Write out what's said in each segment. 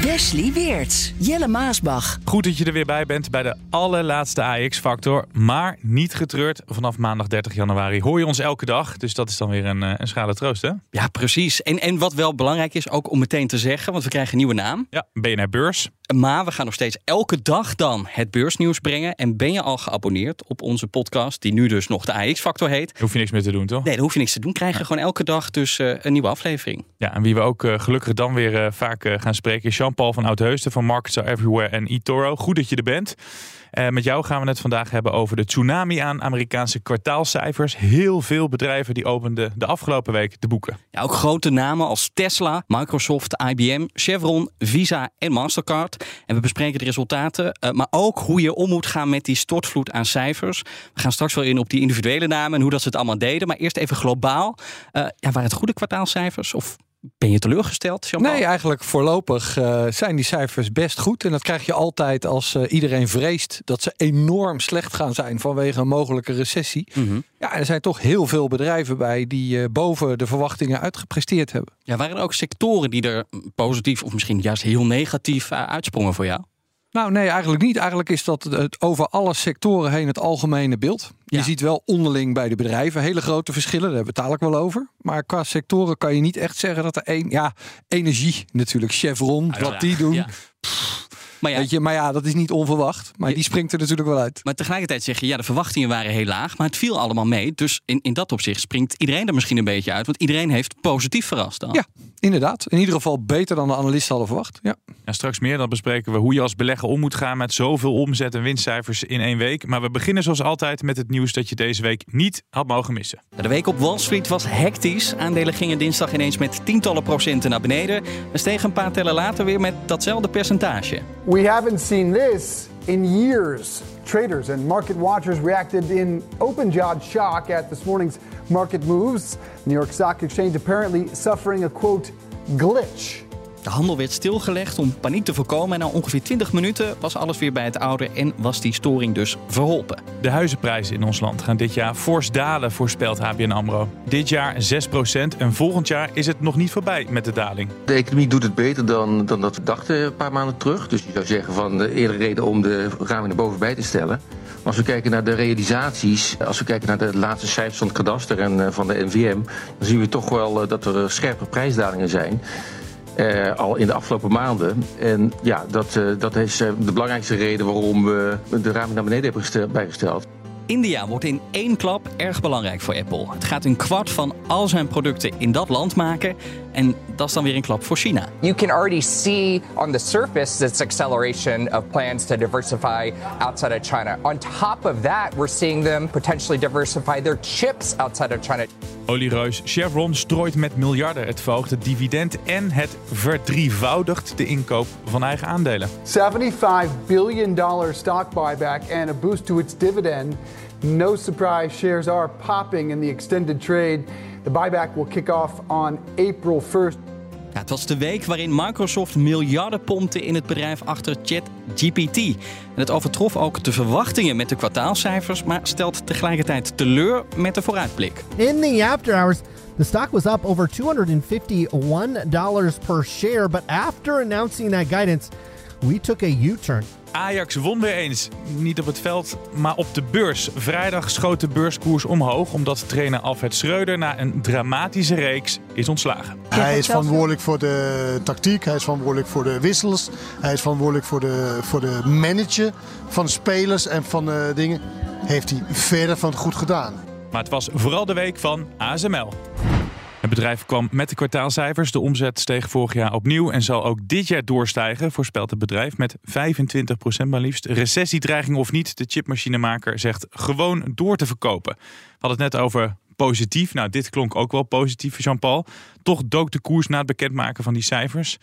Wesley Weerts, Jelle Maasbach. Goed dat je er weer bij bent bij de allerlaatste AX-factor. Maar niet getreurd, vanaf maandag 30 januari hoor je ons elke dag. Dus dat is dan weer een, eh, een schrale troost, hè? Ja, precies. En, en wat wel belangrijk is, ook om meteen te zeggen, want we krijgen een nieuwe naam. Ja, BNR Beurs. Maar we gaan nog steeds elke dag dan het beursnieuws brengen. En ben je al geabonneerd op onze podcast, die nu dus nog de AX-factor heet? Daar hoef je niks meer te doen, toch? Nee, daar hoef je niks te doen. Krijg je gewoon elke dag dus eh, een nieuwe aflevering. Ja, en wie we ook eh, gelukkig dan weer eh, vaak gaan spreken is Jean-Paul van Oudheusden van Markets Are Everywhere en eToro. Goed dat je er bent. Eh, met jou gaan we het vandaag hebben over de tsunami aan Amerikaanse kwartaalcijfers. Heel veel bedrijven die openden de afgelopen week de boeken. Ja, ook grote namen als Tesla, Microsoft, IBM, Chevron, Visa en Mastercard. En we bespreken de resultaten, eh, maar ook hoe je om moet gaan met die stortvloed aan cijfers. We gaan straks wel in op die individuele namen en hoe dat ze het allemaal deden. Maar eerst even globaal. Eh, ja, waren het goede kwartaalcijfers of ben je teleurgesteld? Nee, eigenlijk voorlopig eh, zijn die cijfers best goed. En dat krijg je altijd als eh, iedereen vreest dat ze enorm slecht gaan zijn vanwege een mogelijke recessie. Mhm. Ja, er zijn toch heel veel bedrijven bij die eh, boven de verwachtingen uitgepresteerd hebben. Ja, waren er ook sectoren die er positief of misschien juist heel negatief uitsprongen voor jou? Nou, nee, eigenlijk niet. Eigenlijk is dat het over alle sectoren heen het algemene beeld. Je Ja. ziet wel onderling bij de bedrijven hele grote verschillen. Daar hebben we het wel over. Maar qua sectoren kan je niet echt zeggen dat er één... Ja, energie natuurlijk. Chevron, wat die doen. Ja. Maar ja, Weet je, maar ja, dat is niet onverwacht. Maar die springt er natuurlijk wel uit. Maar tegelijkertijd zeg je, ja, de verwachtingen waren heel laag, maar het viel allemaal mee. Dus in, in dat opzicht springt iedereen er misschien een beetje uit, want iedereen heeft positief verrast dan. Ja, inderdaad. In ieder geval beter dan de analisten hadden verwacht. Ja. Ja, straks meer dan bespreken we hoe je als belegger om moet gaan met zoveel omzet en winstcijfers in één week. Maar we beginnen zoals altijd met het nieuws dat je deze week niet had mogen missen. De week op Wall Street was hectisch. Aandelen gingen dinsdag ineens met tientallen procenten naar beneden. We stegen een paar tellen later weer met datzelfde percentage. We haven't seen this in years. Traders and market watchers reacted in open jawed shock at this morning's market moves. New York Stock Exchange apparently suffering a quote glitch. De handel werd stilgelegd om paniek te voorkomen. En na ongeveer 20 minuten was alles weer bij het oude en was die storing dus verholpen. De huizenprijzen in ons land gaan dit jaar fors dalen, voorspelt ABN AMRO. Dit jaar 6% en volgend jaar is het nog niet voorbij met de daling. De economie doet het beter dan, dan dat we dachten een paar maanden terug. Dus je zou zeggen van de eerder reden om de ramen naar boven bij te stellen. Maar als we kijken naar de realisaties, als we kijken naar de laatste cijfers van het kadaster en eh, van de NVM, dan zien we toch wel eh, dat er scherpe prijsdalingen zijn. Eh, al in de afgelopen maanden. En ja, dat, eh, dat is eh, de belangrijkste reden waarom we de ramen naar beneden hebben gestel- bijgesteld. India wordt in één klap erg belangrijk voor Apple. Het gaat een kwart van al zijn producten in dat land maken. En dat is dan weer een klap voor China. You can already see on the surface this acceleration of plans to diversify outside of China. On top of that, we're seeing them potentially diversify their chips outside of China. Oliereus Chevron strooit met miljarden het verhoogde dividend en het verdrievoudigt de inkoop van eigen aandelen. $75 billion stock buyback and a boost to its dividend. No surprise, shares are popping in the extended trade. The buyback will kick off on April 1st. Ja, het was de week waarin Microsoft miljarden pompte in het bedrijf achter ChatGPT. En het overtrof ook de verwachtingen met de kwartaalcijfers, maar stelt tegelijkertijd teleur met de vooruitblik. In the after hours, the stock was up over $251 per share, but after announcing that guidance, we took a U-turn. Ajax won weer eens. Niet op het veld, maar op de beurs. Vrijdag schoot de beurskoers omhoog omdat trainer Alfred Schreuder na een dramatische reeks is ontslagen. Hij is verantwoordelijk voor de tactiek, hij is verantwoordelijk voor de wissels, hij is verantwoordelijk voor de, voor de manager van spelers en van de dingen. Heeft hij verder van goed gedaan. Maar het was vooral de week van ASML. Het bedrijf kwam met de kwartaalcijfers. De omzet steeg vorig jaar opnieuw en zal ook dit jaar doorstijgen, voorspelt het bedrijf met 25% maar liefst. Recessiedreiging of niet, de chipmachinemaker zegt gewoon door te verkopen. We hadden het net over positief. Nou, dit klonk ook wel positief, Jean-Paul. Toch dook de koers na het bekendmaken van die cijfers.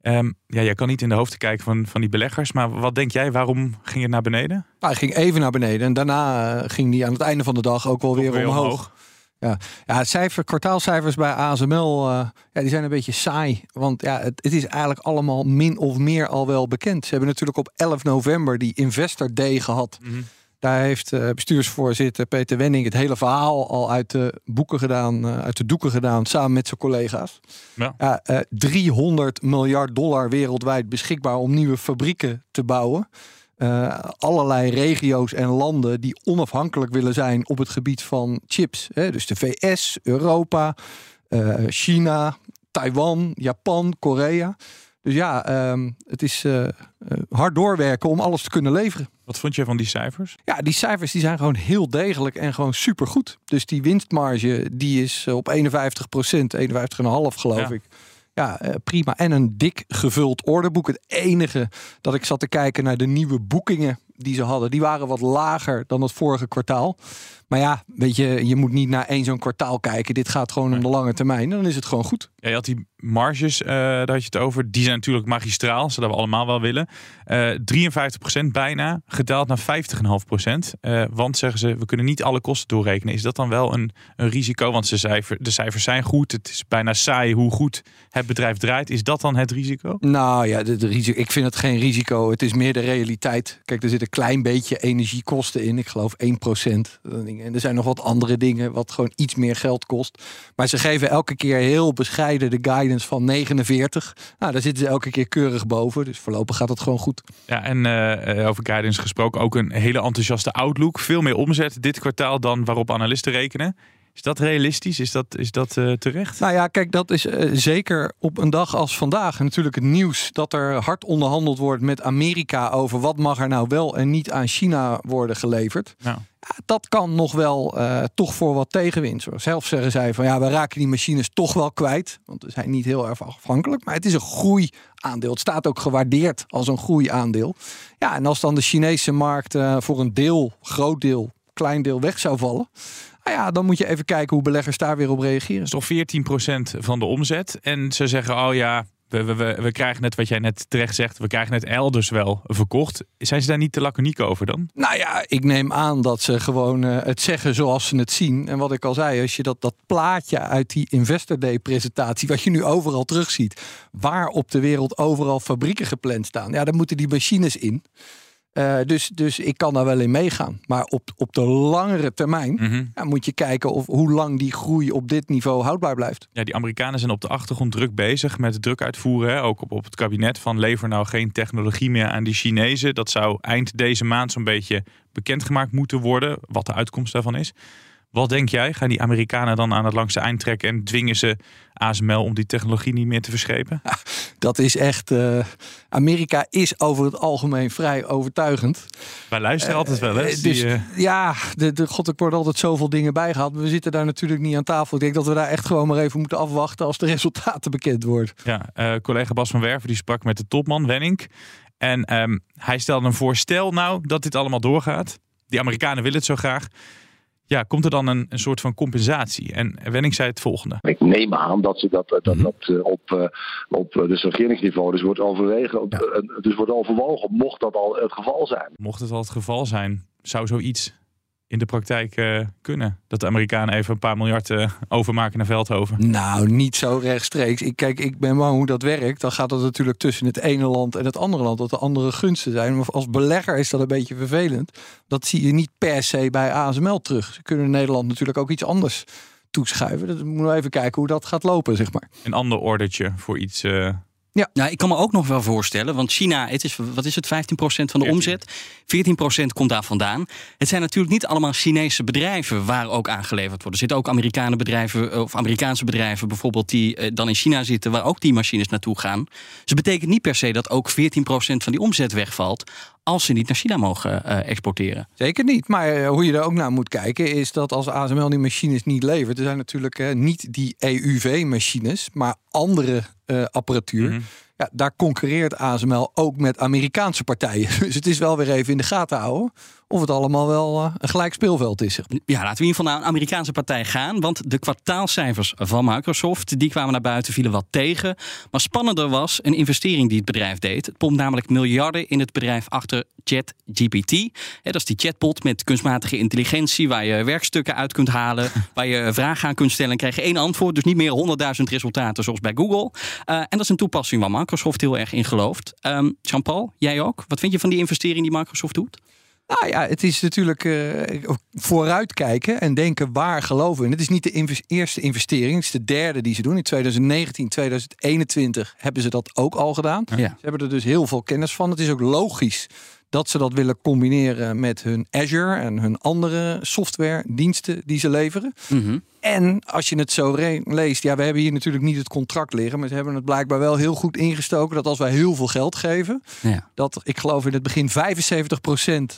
Ehm, ja, jij kan niet in de hoofden kijken van, van die beleggers. Maar wat denk jij, waarom ging het naar beneden? Nou, hij ging even naar beneden en daarna eh, ging hij aan het einde van de dag ook wel weer, weer omhoog. omhoog. Ja, ja cijfer, kwartaalcijfers bij ASML eh, ja, die zijn een beetje saai. Want ja, het, het is eigenlijk allemaal min of meer al wel bekend. Ze hebben natuurlijk op 11 november die Investor Day gehad. Mhm. Daar heeft eh, bestuursvoorzitter Peter Wenning het hele verhaal al uit de boeken gedaan, eh, uit de doeken gedaan, samen met zijn collega's. Ja. Ja, eh, 300 miljard dollar wereldwijd beschikbaar om nieuwe fabrieken te bouwen. Eh, allerlei regio's en landen die onafhankelijk willen zijn op het gebied van chips. Hè? Dus de VS, Europa, eh, China, Taiwan, Japan, Korea. Dus ja, ehm, het is eh, hard doorwerken om alles te kunnen leveren. Wat vond je van die cijfers? Ja, die cijfers die zijn gewoon heel degelijk en gewoon supergoed. Dus die winstmarge die is op 51 procent, 51,5 geloof Ja. ik. Ja, eh, prima. En een dik gevuld orderboek. Het enige dat ik zat te kijken naar de nieuwe boekingen die ze hadden, die waren wat lager dan het vorige kwartaal. Maar ja, weet je, je moet niet naar één zo'n kwartaal kijken. Dit gaat gewoon om de lange termijn. Dan is het gewoon goed. Ja, je had die marges, eh, daar had je het over. Die zijn natuurlijk magistraal, zodat we allemaal wel willen. Eh 53% bijna, gedaald naar 50,5%. Eh want zeggen ze, we kunnen niet alle kosten doorrekenen. Is dat dan wel een, een risico? Want ze cijfer, de cijfers zijn goed. Het is bijna saai hoe goed het bedrijf draait. Is dat dan het risico? Nou ja, de, de risico, ik vind het geen risico. Het is meer de realiteit. Kijk, er zit een klein beetje energiekosten in. Ik geloof 1%. En er zijn nog wat andere dingen wat gewoon iets meer geld kost. Maar ze geven elke keer heel bescheiden de guidance van 49. Nou, daar zitten ze elke keer keurig boven. Dus voorlopig gaat het gewoon goed. Ja, en eh, eh, over guidance gesproken, ook een hele enthousiaste outlook. Veel meer omzet dit kwartaal dan waarop analisten rekenen. Is dat realistisch? Is dat, is dat eh, terecht? Nou ja, kijk, dat is eh, zeker op een dag als vandaag natuurlijk het nieuws dat er hard onderhandeld wordt met Amerika over wat mag er nou wel en niet aan China worden geleverd. Ja, dat kan nog wel eh, toch voor wat tegenwind. Zelf zeggen zij van ja, we raken die machines toch wel kwijt. Want we zijn niet heel erg afhankelijk. Maar het is een groeiaandeel. Het staat ook gewaardeerd als een groeiaandeel. Ja, en als dan de Chinese markt voor een deel, groot deel, klein deel weg zou vallen. Nou ja, dan moet je even kijken hoe beleggers daar weer op reageren. is toch 14% van de omzet. En ze zeggen, oh ja, we, we, we, we krijgen net wat jij net terecht zegt. We krijgen het elders wel verkocht. Zijn ze daar niet te laconiek over dan? Nou ja, ik neem aan dat ze gewoon eh, het zeggen zoals ze het zien. En wat ik al zei, als je dat, dat plaatje uit die Investor Day presentatie, wat je nu overal terugziet, waar op de wereld overal fabrieken gepland staan, ja, dan moeten die machines in. Eh, dus, dus ik kan daar wel in meegaan. Maar op, op de langere termijn Mhm. ja, moet je kijken of, hoe lang die groei op dit niveau houdbaar blijft. Ja, die Amerikanen zijn op de achtergrond druk bezig met druk uitvoeren. Hè? Ook op, op het kabinet van lever nou geen technologie meer aan die Chinezen. Dat zou eind deze maand zo'n beetje bekendgemaakt moeten worden. Wat de uitkomst daarvan is. Wat denk jij? Gaan die Amerikanen dan aan het langste eind trekken en dwingen ze ASML om die technologie niet meer te verschepen? Dat is echt. eh, Amerika is over het algemeen vrij overtuigend. Wij luisteren altijd wel, hè? Eh, Die, dus eh, ja, de, de, god, ik word altijd zoveel dingen bijgehaald. Maar we zitten daar natuurlijk niet aan tafel. Ik denk dat we daar echt gewoon maar even moeten afwachten als de resultaten bekend worden. Ja, eh, collega Bas van Werven die sprak met de topman Wenning. En ehm, hij stelde een voorstel nou dat dit allemaal doorgaat. Die Amerikanen willen het zo graag. Ja, komt er dan een, een soort van compensatie? En Wenning zei het volgende. Ik neem aan dat ze dat, dat, Mhm. dat eh, op, eh, op eh, dus regeringsniveau dus wordt overwegen, dus wordt overwogen, mocht dat al het geval zijn. Mocht het al het geval zijn, zou zoiets in de praktijk eh, kunnen? Dat de Amerikanen even een paar miljard eh, overmaken naar Veldhoven. Nou, niet zo rechtstreeks. Ik, kijk, ik ben bang hoe dat werkt. Dan gaat het natuurlijk tussen het ene land en het andere land. Dat er andere gunsten zijn. Maar als belegger is dat een beetje vervelend. Dat zie je niet per se bij ASML terug. Ze kunnen in Nederland natuurlijk ook iets anders toeschuiven. Dat moeten we even kijken hoe dat gaat lopen, zeg maar. Een ander ordertje voor iets. eh, Ja. Nou, ik kan me ook nog wel voorstellen, want China, het is, wat is het, 15% van de omzet? 14% komt daar vandaan. Het zijn natuurlijk niet allemaal Chinese bedrijven waar ook aangeleverd wordt. Er zitten ook Amerikaanse bedrijven, eh, of Amerikaanse bedrijven bijvoorbeeld, die eh, dan in China zitten, waar ook die machines naartoe gaan. Dus het betekent niet per se dat ook 14% van die omzet wegvalt, als ze niet naar China mogen eh, exporteren. Zeker niet. Maar eh, hoe je er ook naar moet kijken is dat als ASML die machines niet levert, er zijn natuurlijk eh, niet die EUV-machines, maar andere apparatuur. Mhm. Ja, daar concurreert ASML ook met Amerikaanse partijen. Dus het is wel weer even in de gaten houden of het allemaal wel eh, een gelijk speelveld is. Ja, laten we in ieder geval naar een Amerikaanse partij gaan. Want de kwartaalcijfers van Microsoft die kwamen naar buiten, vielen wat tegen. Maar spannender was een investering die het bedrijf deed. Het pompt namelijk miljarden in het bedrijf achter ChatGPT. Dat is die chatbot met kunstmatige intelligentie, waar je werkstukken uit kunt halen, waar je vragen aan kunt stellen en krijg je één antwoord. Dus niet meer 100.000 resultaten zoals bij Google. Uh, en dat is een toepassing waar Microsoft heel erg in gelooft. Um, Jean-Paul, jij ook? Wat vind je van die investering die Microsoft doet? Nou ja, het is natuurlijk uh, vooruitkijken en denken waar geloven we in. Het is niet de inv eerste investering, het is de derde die ze doen. In 2019, 2021 hebben ze dat ook al gedaan. Ja. Ze hebben er dus heel veel kennis van. Het is ook logisch dat ze dat willen combineren met hun Azure en hun andere software diensten die ze leveren. Mm -hmm. En als je het zo leest, ja, we hebben hier natuurlijk niet het contract liggen, maar ze hebben het blijkbaar wel heel goed ingestoken dat als wij heel veel geld geven, ja. dat ik geloof in het begin 75%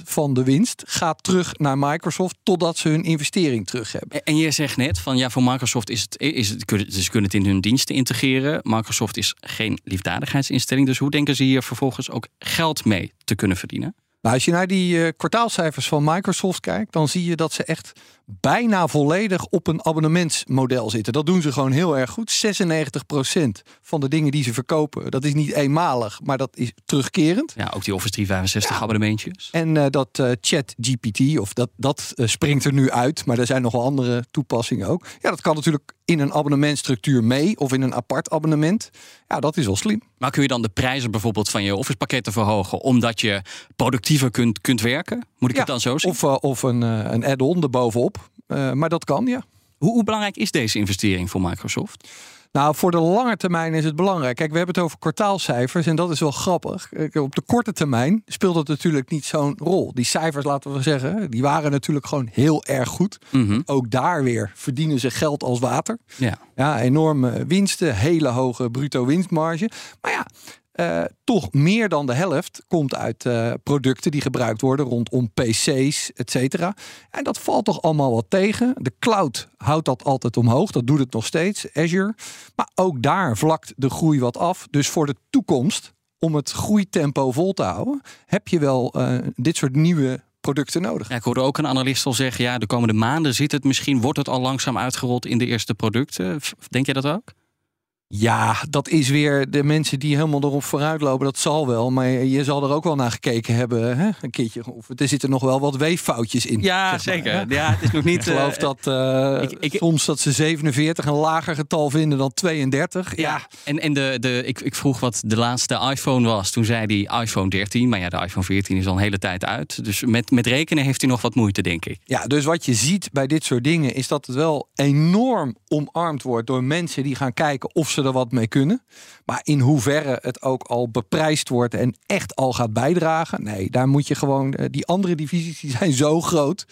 van de winst gaat terug naar Microsoft totdat ze hun investering terug hebben. En je zegt net van ja, voor Microsoft is het, is het ze kunnen het in hun diensten integreren. Microsoft is geen liefdadigheidsinstelling, dus hoe denken ze hier vervolgens ook geld mee te kunnen verdienen? Nou, als je naar die uh, kwartaalcijfers van Microsoft kijkt, dan zie je dat ze echt bijna volledig op een abonnementsmodel zitten. Dat doen ze gewoon heel erg goed. 96% van de dingen die ze verkopen, dat is niet eenmalig, maar dat is terugkerend. Ja, ook die Office 365 ja. abonnementjes. En uh, dat uh, Chat GPT, of dat, dat springt er nu uit, maar er zijn nog wel andere toepassingen ook. Ja, dat kan natuurlijk in een abonnementstructuur mee of in een apart abonnement. Ja, dat is wel slim. Maar kun je dan de prijzen bijvoorbeeld van je Office pakketten verhogen omdat je kunt, kunt werken? Moet ik ja, het dan zo zien? Of, of een, een add-on erbovenop. Uh, maar dat kan, ja. Hoe, hoe, belangrijk is deze investering voor Microsoft? Nou, voor de lange termijn is het belangrijk. Kijk, we hebben het over kwartaalcijfers en dat is wel grappig. Op de korte termijn speelt het natuurlijk niet zo'n rol. Die cijfers, laten we zeggen, die waren natuurlijk gewoon heel erg goed. Mm -hmm. Ook daar weer verdienen ze geld als water. Ja, ja enorme winsten, hele hoge bruto winstmarge. Maar ja, uh, toch meer dan de helft komt uit uh, producten die gebruikt worden rondom PC's, et cetera. En dat valt toch allemaal wat tegen. De cloud houdt dat altijd omhoog, dat doet het nog steeds, Azure. Maar ook daar vlakt de groei wat af. Dus voor de toekomst, om het groeitempo vol te houden, heb je wel uh, dit soort nieuwe producten nodig. Ik hoorde ook een analist al zeggen, ja, de komende maanden zit het misschien, wordt het al langzaam uitgerold in de eerste producten. Denk jij dat ook? Ja, dat is weer de mensen die helemaal erop vooruit lopen. Dat zal wel. Maar je zal er ook wel naar gekeken hebben. Hè? Een keertje. Of er zitten nog wel wat weeffoutjes in. Ja, zeg zeker. Ja, het is nog niet. ik geloof uh, dat uh, ik, ik, soms dat ze 47 een lager getal vinden dan 32. Ja, ja. en, en de, de, ik, ik vroeg wat de laatste iPhone was. Toen zei hij iPhone 13. Maar ja, de iPhone 14 is al een hele tijd uit. Dus met, met rekenen heeft hij nog wat moeite, denk ik. Ja, dus wat je ziet bij dit soort dingen is dat het wel enorm omarmd wordt door mensen die gaan kijken of ze er wat mee kunnen. Maar in hoeverre het ook al beprijsd wordt en echt al gaat bijdragen. Nee, daar moet je gewoon. Die andere divisies die zijn zo groot.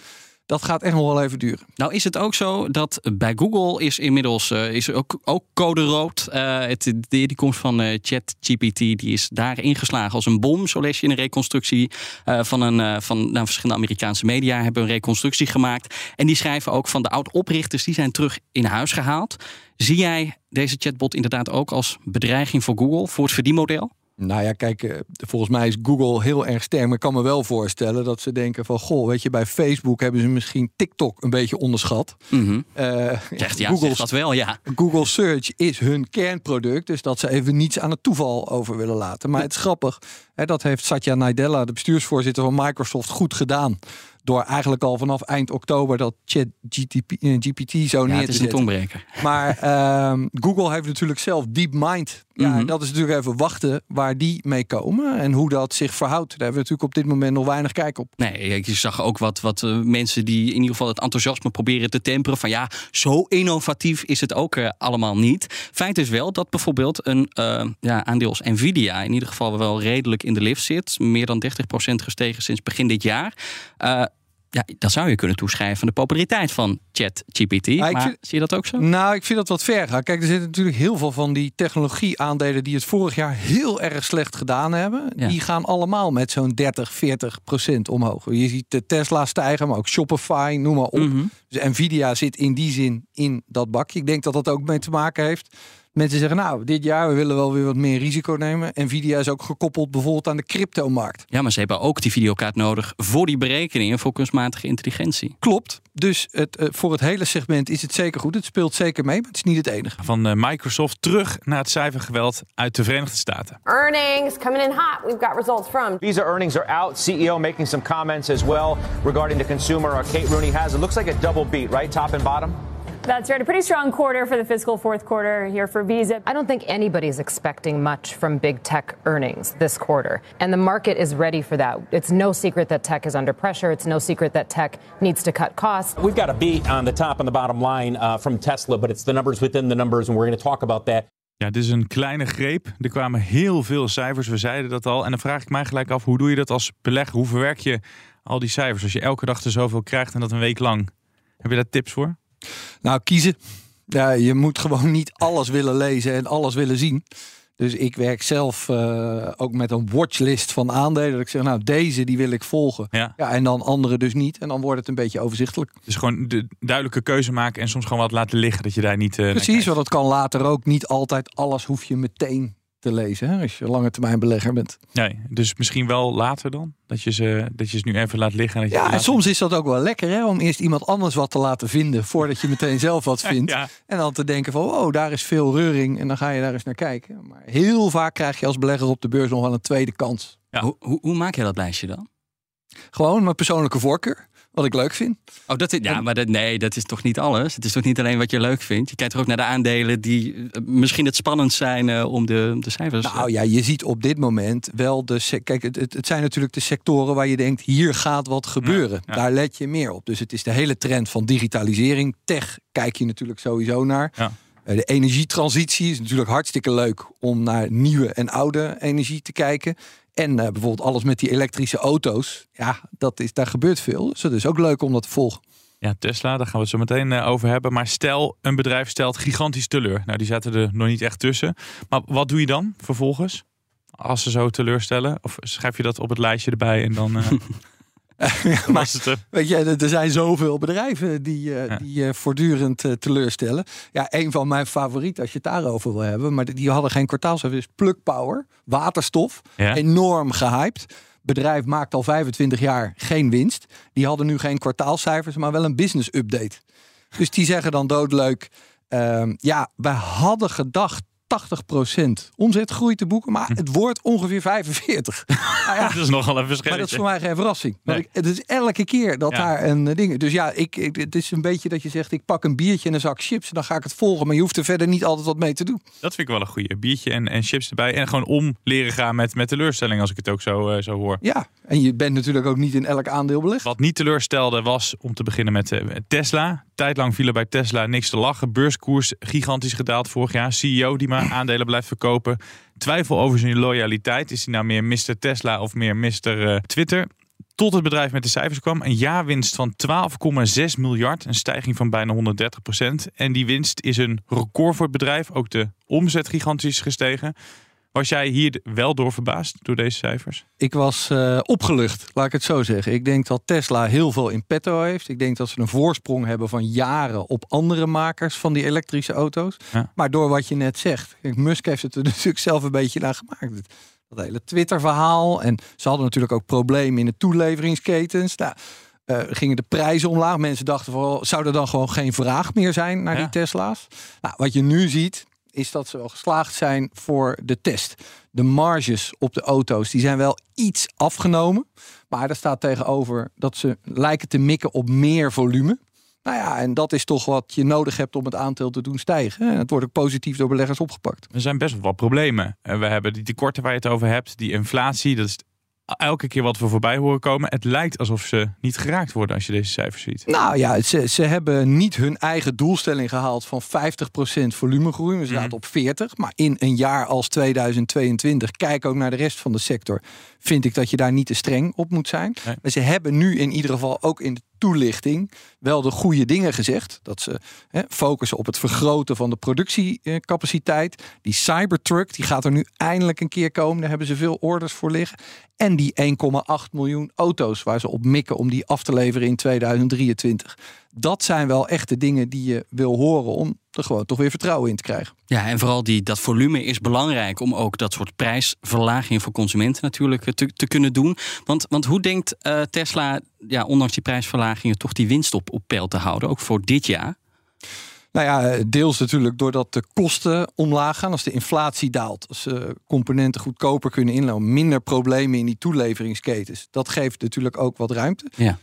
Dat gaat echt nog wel even duren. Nou is het ook zo dat bij Google is inmiddels uh, is ook, ook code rood. Uh, het, de, die komst van uh, ChatGPT die is daar ingeslagen als een bom. Zo lees je in een reconstructie van, een, van nou, verschillende Amerikaanse media hebben een reconstructie gemaakt. En die schrijven ook van de oud-oprichters die zijn terug in huis gehaald. Zie jij deze chatbot inderdaad ook als bedreiging voor Google, voor het verdienmodel? Nou ja, kijk, volgens mij is Google heel erg sterk. Maar ik kan me wel voorstellen dat ze denken van... goh, weet je, bij Facebook hebben ze misschien TikTok een beetje onderschat. Mm -hmm. uh, zegt, ja, Google, dat wel, ja. Google Search is hun kernproduct. Dus dat ze even niets aan het toeval over willen laten. Maar het is grappig. Hè, dat heeft Satya Nadella, de bestuursvoorzitter van Microsoft, goed gedaan door eigenlijk al vanaf eind oktober dat chat GTP, GPT zo ja, neer het is te een. Maar uh, Google heeft natuurlijk zelf DeepMind. Ja, mm -hmm. dat is natuurlijk even wachten waar die mee komen en hoe dat zich verhoudt. Daar hebben we natuurlijk op dit moment nog weinig kijk op. Nee, je zag ook wat, wat uh, mensen die in ieder geval het enthousiasme proberen te temperen. Van ja, zo innovatief is het ook uh, allemaal niet. Feit is wel dat bijvoorbeeld een uh, ja, aandeel als Nvidia in ieder geval wel redelijk in de lift zit. Meer dan 30% gestegen sinds begin dit jaar. Ja, dat zou je kunnen toeschrijven aan de populariteit van ChatGPT. Ja, maar vind, zie je dat ook zo? Nou, ik vind dat wat ver gaan. Kijk, er zitten natuurlijk heel veel van die technologie-aandelen die het vorig jaar heel erg slecht gedaan hebben. Ja. Die gaan allemaal met zo'n 30, 40 procent omhoog. Je ziet de Tesla stijgen, maar ook Shopify, noem maar op. Mm -hmm. Dus Nvidia zit in die zin in dat bakje. Ik denk dat dat ook mee te maken heeft Mensen zeggen, nou, dit jaar we willen wel weer wat meer risico nemen. Nvidia is ook gekoppeld bijvoorbeeld aan de cryptomarkt. Ja, maar ze hebben ook die videokaart nodig voor die berekeningen voor kunstmatige intelligentie. Klopt. Dus het, eh, voor het hele segment is het zeker goed. Het speelt zeker mee, maar het is niet het enige. Van eh, Microsoft terug naar het cijfergeweld uit de Verenigde Staten. Earnings coming in hot. We've got results from. Visa earnings are out. CEO making some comments as well regarding the consumer. Our Kate Rooney has. It looks like a double beat, right? Top and bottom. That's right. A pretty strong quarter for the fiscal fourth quarter here for Visa. I don't think anybody's expecting much from big tech earnings this quarter. And the market is ready for that. It's no secret that tech is under pressure. It's no secret that tech needs to cut costs. We've got a beat on the top and the bottom line uh, from Tesla, but it's the numbers within the numbers, and we're going to talk about that. Ja, dit is een kleine greep. Er kwamen heel veel cijfers, we zeiden dat al. En dan vraag ik mij gelijk af, hoe doe je dat als belegger? Hoe verwerk je al die cijfers als je elke dag er zoveel krijgt en dat een week lang? Heb je daar tips voor? Nou, kiezen. Ja, je moet gewoon niet alles willen lezen en alles willen zien. Dus ik werk zelf uh, ook met een watchlist van aandelen. Dat ik zeg, nou, deze die wil ik volgen. Ja. ja. en dan andere dus niet. En dan wordt het een beetje overzichtelijk. Dus gewoon de duidelijke keuze maken en soms gewoon wat laten liggen. Dat je daar niet. Uh, Precies, want dat kan later ook. Niet altijd alles hoef je meteen te lezen. Hè, als je lange termijn belegger bent. Nee, dus misschien wel later dan? Dat je ze, dat je ze nu even laat liggen. En dat je ja, en soms is dat ook wel lekker hè, om eerst iemand anders wat te laten vinden. Voordat je meteen zelf wat vindt. Ja. En dan te denken van, oh, daar is veel reuring. En dan ga je daar eens naar kijken. Maar heel vaak krijg je als belegger op de beurs nog wel een tweede kans. Ja. Hoe, hoe, hoe maak je dat lijstje dan? Gewoon mijn persoonlijke voorkeur. Wat ik leuk vind. Oh, dat is, ja, maar dat, nee, dat is toch niet alles? Het is toch niet alleen wat je leuk vindt? Je kijkt er ook naar de aandelen die uh, misschien het spannend zijn uh, om de, de cijfers... Nou ja, je ziet op dit moment wel de... Kijk, het, het, zijn natuurlijk de sectoren waar je denkt... hier gaat wat gebeuren. Ja, ja. Daar let je meer op. Dus het is de hele trend van digitalisering. Tech kijk je natuurlijk sowieso naar. Ja. Uh, de energietransitie is natuurlijk hartstikke leuk... om naar nieuwe en oude energie te kijken. En uh, bijvoorbeeld alles met die elektrische auto's. Ja, dat is, daar gebeurt veel. Dus het is ook leuk om dat te volgen. Ja, Tesla, daar gaan we het zo meteen uh, over hebben. Maar stel, een bedrijf stelt gigantisch teleur. Nou, die zaten er nog niet echt tussen. Maar wat doe je dan vervolgens? Als ze zo teleurstellen? Of schrijf je dat op het lijstje erbij en dan... Uh... maar, weet je, er zijn zoveel bedrijven die, uh, ja. die uh, voortdurend uh, teleurstellen. Ja, een van mijn favorieten, als je het daarover wil hebben, maar die hadden geen kwartaalcijfers, is Plug Power, waterstof, ja. enorm gehyped. Bedrijf maakt al 25 jaar geen winst. Die hadden nu geen kwartaalcijfers, maar wel een business update. Dus die zeggen dan doodleuk, ehm, ja, wij hadden gedacht 80% omzetgroei te boeken, maar het wordt ongeveer 45. nou ja, dat is nogal een verschil. Maar dat is voor mij geen verrassing. Nee. Ik, het is elke keer dat ja. daar een ding. Dus ja, ik, ik, het is een beetje dat je zegt: ik pak een biertje en een zak chips en dan ga ik het volgen. Maar je hoeft er verder niet altijd wat mee te doen. Dat vind ik wel een goede. Biertje en, en chips erbij. En gewoon om leren gaan met, met teleurstelling, als ik het ook zo, uh, zo hoor. Ja, en je bent natuurlijk ook niet in elk aandeel belegd. Wat niet teleurstelde was om te beginnen met uh, Tesla. Tijdlang viel er bij Tesla niks te lachen. Beurskoers gigantisch gedaald vorig jaar. CEO die maar aandelen blijft verkopen. Twijfel over zijn loyaliteit. Is hij nou meer Mr. Tesla of meer Mr. Uh, Twitter? Tot het bedrijf met de cijfers kwam. Een jaarwinst van 12,6 miljard. Een stijging van bijna 130 procent. En die winst is een record voor het bedrijf. Ook de omzet gigantisch gestegen. Was jij hier wel door verbaasd door deze cijfers? Ik was uh, opgelucht, laat ik het zo zeggen. Ik denk dat Tesla heel veel in petto heeft. Ik denk dat ze een voorsprong hebben van jaren op andere makers van die elektrische auto's. Ja. Maar door wat je net zegt, Musk heeft het er natuurlijk zelf een beetje naar gemaakt. Dat hele Twitter-verhaal. En ze hadden natuurlijk ook problemen in de toeleveringsketens. Nou, uh, gingen de prijzen omlaag. Mensen dachten van, zou er dan gewoon geen vraag meer zijn naar Ja. die Tesla's? Nou, wat je nu ziet, is dat ze wel geslaagd zijn voor de test. De marges op de auto's die zijn wel iets afgenomen. Maar er staat tegenover dat ze lijken te mikken op meer volume. Nou ja, en dat is toch wat je nodig hebt om het aandeel te doen stijgen. En het wordt ook positief door beleggers opgepakt. Er zijn best wel wat problemen. We hebben die tekorten waar je het over hebt, die inflatie. Dat is elke keer wat we voorbij horen komen. Het lijkt alsof ze niet geraakt worden als je deze cijfers ziet. Nou ja, ze, ze hebben niet hun eigen doelstelling gehaald van 50% volumegroei. We zaten Mhm. op 40. Maar in een jaar als 2022, kijk ook naar de rest van de sector, vind ik dat je daar niet te streng op moet zijn. Nee. Maar ze hebben nu in ieder geval ook in de toelichting wel de goede dingen gezegd. Dat ze hè, focussen op het vergroten van de productiecapaciteit. Die Cybertruck, die gaat er nu eindelijk een keer komen. Daar hebben ze veel orders voor liggen. En die 1,8 miljoen auto's waar ze op mikken om die af te leveren in 2023. Dat zijn wel echt de dingen die je wil horen om er gewoon toch weer vertrouwen in te krijgen. Ja, en vooral die, dat volume is belangrijk om ook dat soort prijsverlagingen voor consumenten natuurlijk eh, te, te kunnen doen. Want, want hoe denkt uh, Tesla, ja, ondanks die prijsverlagingen, toch die winst op, op peil te houden, ook voor dit jaar? Nou ja, deels natuurlijk doordat de kosten omlaag gaan. Als de inflatie daalt, als uh, componenten goedkoper kunnen inlopen, minder problemen in die toeleveringsketens. Dat geeft natuurlijk ook wat ruimte. Ja.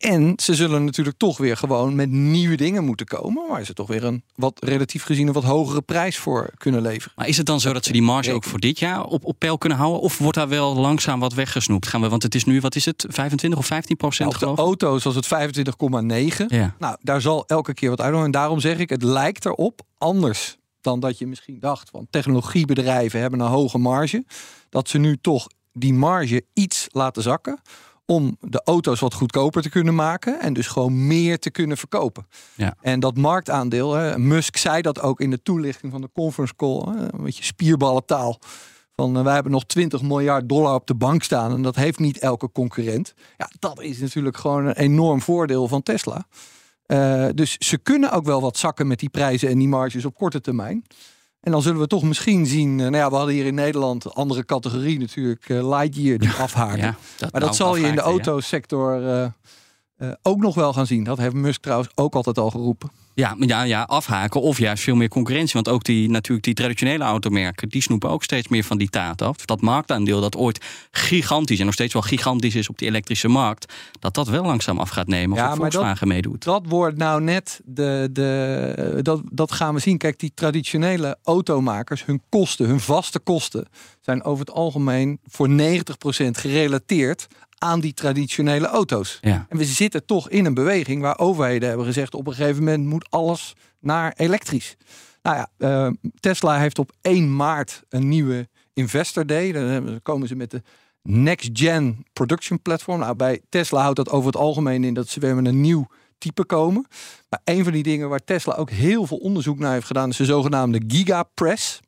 En ze zullen natuurlijk toch weer gewoon met nieuwe dingen moeten komen. Waar ze toch weer een wat relatief gezien een wat hogere prijs voor kunnen leveren. Maar is het dan zo dat ze die marge ook voor dit jaar op, op peil kunnen houden? Of wordt daar wel langzaam wat weggesnoept? Gaan we, want het is nu, wat is het, 25 of 15 procent? Nou, op de auto's was het 25,9. Ja. Nou, daar zal elke keer wat uitdoen. En daarom zeg ik, het lijkt erop anders dan dat je misschien dacht. Want technologiebedrijven hebben een hoge marge. Dat ze nu toch die marge iets laten zakken om de auto's wat goedkoper te kunnen maken en dus gewoon meer te kunnen verkopen. Ja. En dat marktaandeel, hè, Musk zei dat ook in de toelichting van de conference call, hè, een beetje spierballentaal. Van uh, wij hebben nog 20 miljard dollar op de bank staan en dat heeft niet elke concurrent. Ja, dat is natuurlijk gewoon een enorm voordeel van Tesla. Uh, dus ze kunnen ook wel wat zakken met die prijzen en die marges op korte termijn. En dan zullen we toch misschien zien. Nou ja, we hadden hier in Nederland andere categorie natuurlijk. Uh, Lightyear die afhaken. Ja, dat maar dat zal je in de autosector uh, uh, ook nog wel gaan zien. Dat heeft Musk trouwens ook altijd al geroepen. Ja, ja, ja, afhaken of juist veel meer concurrentie. Want ook die, natuurlijk die traditionele automerken... die snoepen ook steeds meer van die taart af. Dat marktaandeel dat ooit gigantisch... en nog steeds wel gigantisch is op die elektrische markt... dat dat wel langzaam af gaat nemen als ja, Volkswagen dat, meedoet. Dat wordt nou net de... de dat, dat gaan we zien. Kijk, die traditionele automakers... hun kosten, hun vaste kosten... zijn over het algemeen voor 90% gerelateerd aan die traditionele auto's. Ja. En we zitten toch in een beweging waar overheden hebben gezegd: op een gegeven moment moet alles naar elektrisch. Nou ja, uh, Tesla heeft op 1 maart een nieuwe Investor Day. Dan komen ze met de Next Gen Production Platform. Nou, bij Tesla houdt dat over het algemeen in dat ze weer met een nieuw type komen. Maar een van die dingen waar Tesla ook heel veel onderzoek naar heeft gedaan, is de zogenaamde Gigapress.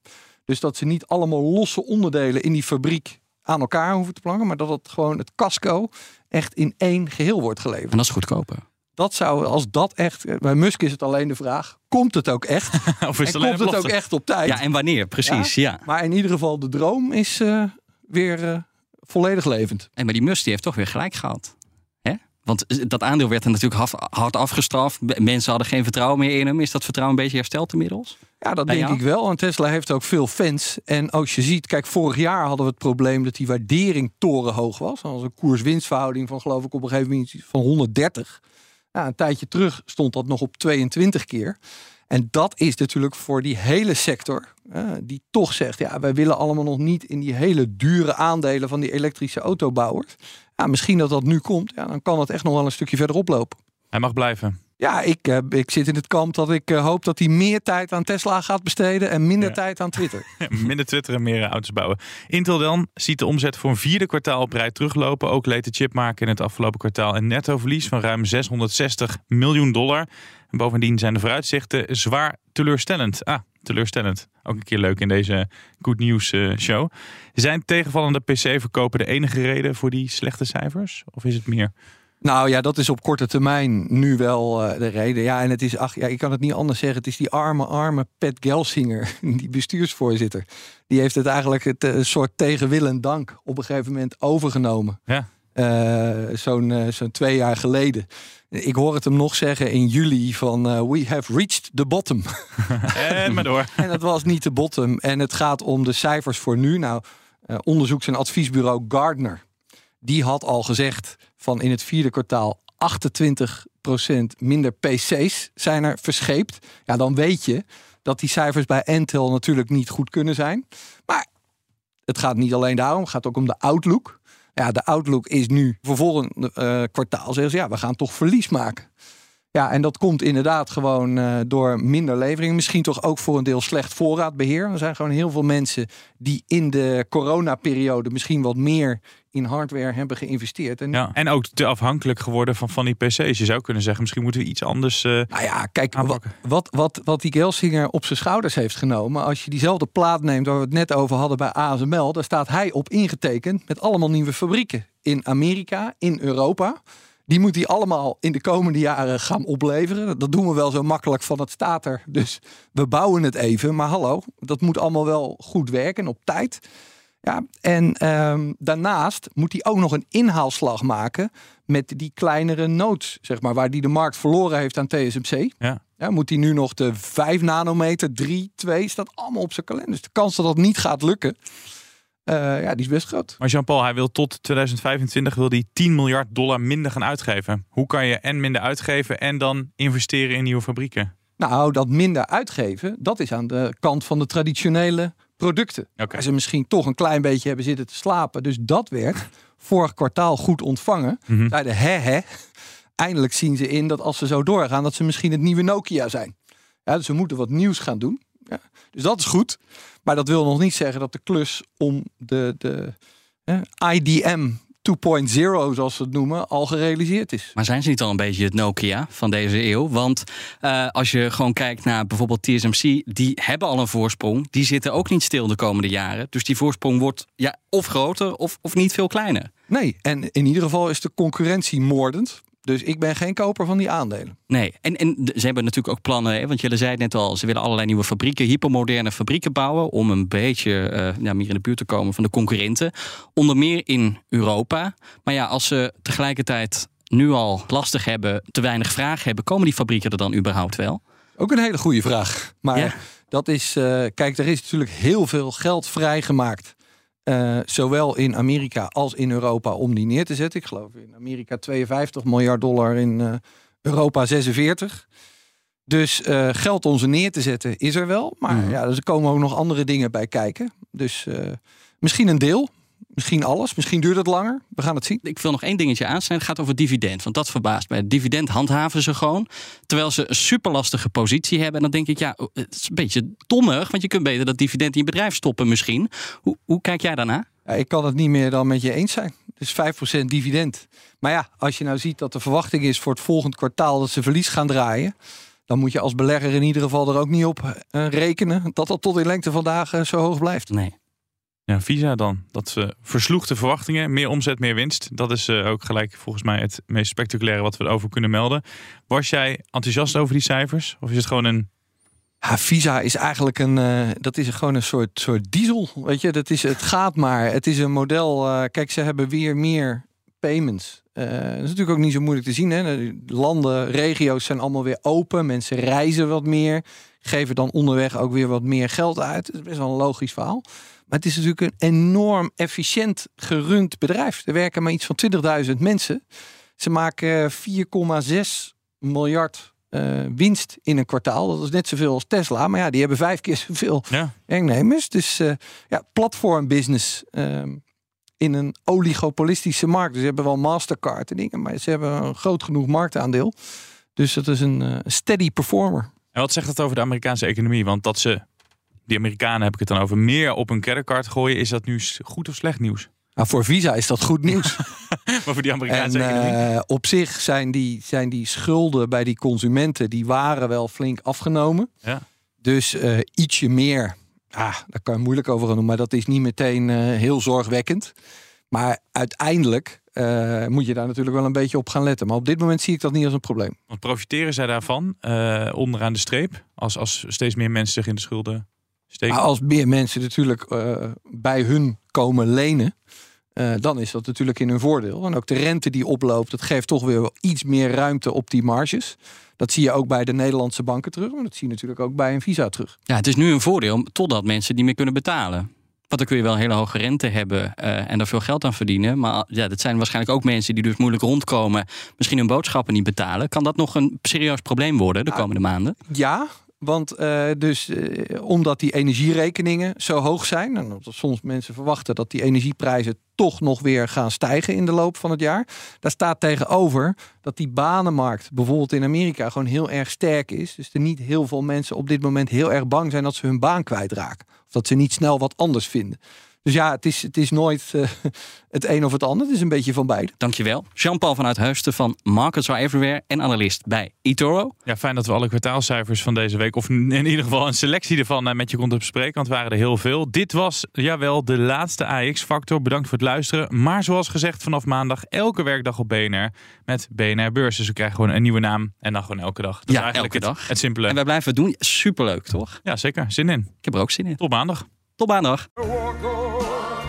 Dus dat ze niet allemaal losse onderdelen in die fabriek aan elkaar hoeven te plakken, maar dat het gewoon het casco echt in één geheel wordt geleverd. En dat is goedkoper. Dat zou, als dat echt, bij Musk is het alleen de vraag, komt het ook echt? of is het en komt het ook echt op tijd? Ja, en wanneer, precies, ja. ja. Maar in ieder geval, de droom is uh, weer uh, volledig levend. En maar die Musk die heeft toch weer gelijk gehad. Hè? Want dat aandeel werd er natuurlijk hard afgestraft. Mensen hadden geen vertrouwen meer in hem. Is dat vertrouwen een beetje hersteld inmiddels? Ja, dat denk ik wel. En Tesla heeft ook veel fans. En als je ziet, kijk, vorig jaar hadden we het probleem dat die waardering torenhoog was. Als een koers-winstverhouding van geloof ik op een gegeven moment van 130. Nou, een tijdje terug stond dat nog op 22 keer. En dat is natuurlijk voor die hele sector, uh, die toch zegt, ja, wij willen allemaal nog niet in die hele dure aandelen van die elektrische autobouwers. Ja, misschien dat dat nu komt, ja, dan kan het echt nog wel een stukje verder oplopen. Hij mag blijven. Ja, ik, uh, ik zit in het kamp dat ik uh, hoop dat hij meer tijd aan Tesla gaat besteden en minder ja. tijd aan Twitter. minder Twitter en meer auto's bouwen. Intel dan ziet de omzet voor een vierde kwartaal op rij teruglopen. Ook leed de chipmaker in het afgelopen kwartaal een nettoverlies van ruim 660 miljoen dollar. En bovendien zijn de vooruitzichten zwaar teleurstellend. Ah, teleurstellend. Ook een keer leuk in deze Good News uh, show. Zijn tegenvallende PC-verkopen de enige reden voor die slechte cijfers? Of is het meer? Nou ja, dat is op korte termijn nu wel uh, de reden. Ja, en het is, ach ja, ik kan het niet anders zeggen. Het is die arme, arme Pat Gelsinger, die bestuursvoorzitter. Die heeft het eigenlijk het uh, soort tegen wil en dank op een gegeven moment overgenomen. Ja. Uh, Zo'n zo'n twee jaar geleden. Ik hoor het hem nog zeggen in juli van we have reached the bottom. en maar door. en het was niet de bottom. En het gaat om de cijfers voor nu. Nou, onderzoeks- en adviesbureau Gardner die had al gezegd van in het vierde kwartaal 28% minder PC's zijn er verscheept. Ja, dan weet je dat die cijfers bij Intel natuurlijk niet goed kunnen zijn. Maar het gaat niet alleen daarom, het gaat ook om de outlook. Ja, de outlook is nu voor volgend uh, kwartaal zeggen ze ja, we gaan toch verlies maken. Ja, en dat komt inderdaad gewoon uh, door minder levering. Misschien toch ook voor een deel slecht voorraadbeheer. Er zijn gewoon heel veel mensen die in de coronaperiode misschien wat meer in hardware hebben geïnvesteerd. En, ja, en ook te afhankelijk geworden van, van die PC's. Je zou kunnen zeggen, misschien moeten we iets anders. Uh, nou ja, kijk, wat, wat, wat, wat die Gelsinger op zijn schouders heeft genomen. Als je diezelfde plaat neemt waar we het net over hadden bij ASML, daar staat hij op ingetekend met allemaal nieuwe fabrieken in Amerika, in Europa. Die moet hij allemaal in de komende jaren gaan opleveren. Dat doen we wel zo makkelijk van het staat er. Dus we bouwen het even. Maar hallo, dat moet allemaal wel goed werken op tijd. Ja, en ehm, daarnaast moet hij ook nog een inhaalslag maken met die kleinere nodes, zeg maar, waar die de markt verloren heeft aan TSMC. Ja. Ja, moet hij nu nog de 5 nanometer, 3, 2, staat allemaal op zijn kalender. Dus de kans dat dat niet gaat lukken, ja, die is best groot. Maar Jean-Paul, hij wil tot 2025 wil die 10 miljard dollar minder gaan uitgeven. Hoe kan je en minder uitgeven en dan investeren in nieuwe fabrieken? Nou, dat minder uitgeven, dat is aan de kant van de traditionele producten. Waar ze misschien toch een klein beetje hebben zitten te slapen. Dus dat werd vorig kwartaal goed ontvangen. Mhm. Zeiden, hè hè, eindelijk zien ze in dat als ze zo doorgaan, dat ze misschien het nieuwe Nokia zijn. Ja, dus we moeten wat nieuws gaan doen. Ja, dus dat is goed. Maar dat wil nog niet zeggen dat de klus om de, de IDM 2.0, zoals ze het noemen, al gerealiseerd is. Maar zijn ze niet al een beetje het Nokia van deze eeuw? Want eh, als je gewoon kijkt naar bijvoorbeeld TSMC, die hebben al een voorsprong. Die zitten ook niet stil de komende jaren. Dus die voorsprong wordt ja, of groter of, of niet veel kleiner. Nee, en in ieder geval is de concurrentie moordend. Dus ik ben geen koper van die aandelen. Nee, en, en ze hebben natuurlijk ook plannen, hè, want jullie zeiden net al, ze willen allerlei nieuwe fabrieken, hypermoderne fabrieken bouwen om een beetje eh, ja, meer in de buurt te komen van de concurrenten. Onder meer in Europa. Maar ja, als ze tegelijkertijd nu al lastig hebben, te weinig vraag hebben, komen die fabrieken er dan überhaupt wel? Ook een hele goede vraag. Maar Ja. dat is, eh, kijk, er is natuurlijk heel veel geld vrijgemaakt. Eh, zowel in Amerika als in Europa om die neer te zetten. Ik geloof in Amerika 52 miljard dollar, in eh, Europa 46. Dus eh, geld om ze neer te zetten is er wel. Maar Mhm. ja, er komen ook nog andere dingen bij kijken. Dus misschien een deel, misschien alles. Misschien duurt het langer. We gaan het zien. Ik wil nog één dingetje aansnijden. Het gaat over dividend. Want dat verbaast mij. Dividend handhaven ze gewoon. Terwijl ze een superlastige positie hebben. En dan denk ik, ja, het is een beetje dommig. Want je kunt beter dat dividend in je bedrijf stoppen misschien. Hoe, hoe kijk jij daarna? Ja, ik kan het niet meer dan met je eens zijn. Dus 5% dividend. Maar ja, als je nou ziet dat de verwachting is voor het volgend kwartaal dat ze verlies gaan draaien. Dan moet je als belegger in ieder geval er ook niet op eh, rekenen dat dat tot in lengte van dagen zo hoog blijft. Nee. Visa dan. Dat ze versloeg de verwachtingen. Meer omzet, meer winst. Dat is eh, ook gelijk volgens mij het meest spectaculaire wat we erover kunnen melden. Was jij enthousiast over die cijfers? Of is het gewoon een... Visa is eigenlijk een, eh, dat is gewoon een soort, soort diesel. Weet je, dat is, het gaat maar. Het is een model. eh, kijk, ze hebben weer meer payments. Dat is natuurlijk ook niet zo moeilijk te zien. Hè? Landen, regio's zijn allemaal weer open. Mensen reizen wat meer. Geven dan onderweg ook weer wat meer geld uit. Dat is best wel een logisch verhaal. Maar het is natuurlijk een enorm efficiënt gerund bedrijf. Er werken maar iets van 20.000 mensen. Ze maken 4,6 miljard eh, winst in een kwartaal. Dat is net zoveel als Tesla. Maar ja, die hebben vijf keer zoveel Ja. werknemers. Dus eh ja, platformbusiness ehm, in een oligopolistische markt. Dus ze hebben wel Mastercard en dingen. Maar ze hebben een groot genoeg marktaandeel. Dus dat is een eh, steady performer. En wat zegt dat over de Amerikaanse economie? Want dat ze, die Amerikanen heb ik het dan over, meer op hun creditcard gooien. Is dat nu goed of slecht nieuws? Nou, voor Visa is dat goed nieuws. maar voor die En Amerikaanse economie? eh, op zich zijn die, zijn die schulden bij die consumenten, die waren wel flink afgenomen. Ja. Dus eh, ietsje meer, ah, daar kan je moeilijk over gaan doen, maar dat is niet meteen eh, heel zorgwekkend. Maar uiteindelijk moet je daar natuurlijk wel een beetje op gaan letten. Maar op dit moment zie ik dat niet als een probleem. Want profiteren zij daarvan onderaan de streep? Als, als steeds meer mensen zich in de schulden steken? Maar als meer mensen natuurlijk eh, bij hun komen lenen, eh, dan is dat natuurlijk in hun voordeel. En ook de rente die oploopt, dat geeft toch weer iets meer ruimte op die marges. Dat zie je ook bij de Nederlandse banken terug, maar dat zie je natuurlijk ook bij een Visa terug. Ja, het is nu een voordeel totdat mensen niet meer kunnen betalen. Want dan kun je wel hele hoge rente hebben eh, en er veel geld aan verdienen. Maar ja, dat zijn waarschijnlijk ook mensen die dus moeilijk rondkomen. Misschien hun boodschappen niet betalen. Kan dat nog een serieus probleem worden de komende maanden? Ja, want eh, dus eh, omdat die energierekeningen zo hoog zijn, en dat soms mensen verwachten dat die energieprijzen toch nog weer gaan stijgen in de loop van het jaar, daar staat tegenover dat die banenmarkt bijvoorbeeld in Amerika gewoon heel erg sterk is. Dus er niet heel veel mensen op dit moment heel erg bang zijn dat ze hun baan kwijtraken. Of dat ze niet snel wat anders vinden. Dus ja, het is, het is nooit uh, het een of het ander. Het is een beetje van beide. Dankjewel. Jean-Paul vanuit Huisten van Markets Are Everywhere en analist bij eToro. Ja, fijn dat we alle kwartaalcijfers van deze week, of in ieder geval een selectie ervan uh, met je konden bespreken. Want het waren er heel veel. Dit was, jawel, de laatste AX-factor. Bedankt voor het luisteren. Maar zoals gezegd, vanaf maandag elke werkdag op BNR met BNR Beurs. Dus we krijgen gewoon een nieuwe naam en dan gewoon elke dag. Dat ja, is eigenlijk elke het, dag. Het simpele. En wij blijven het doen. Superleuk, toch? Ja, zeker. Zin in. Ik heb er ook zin in. Tot maandag. Tot maandag.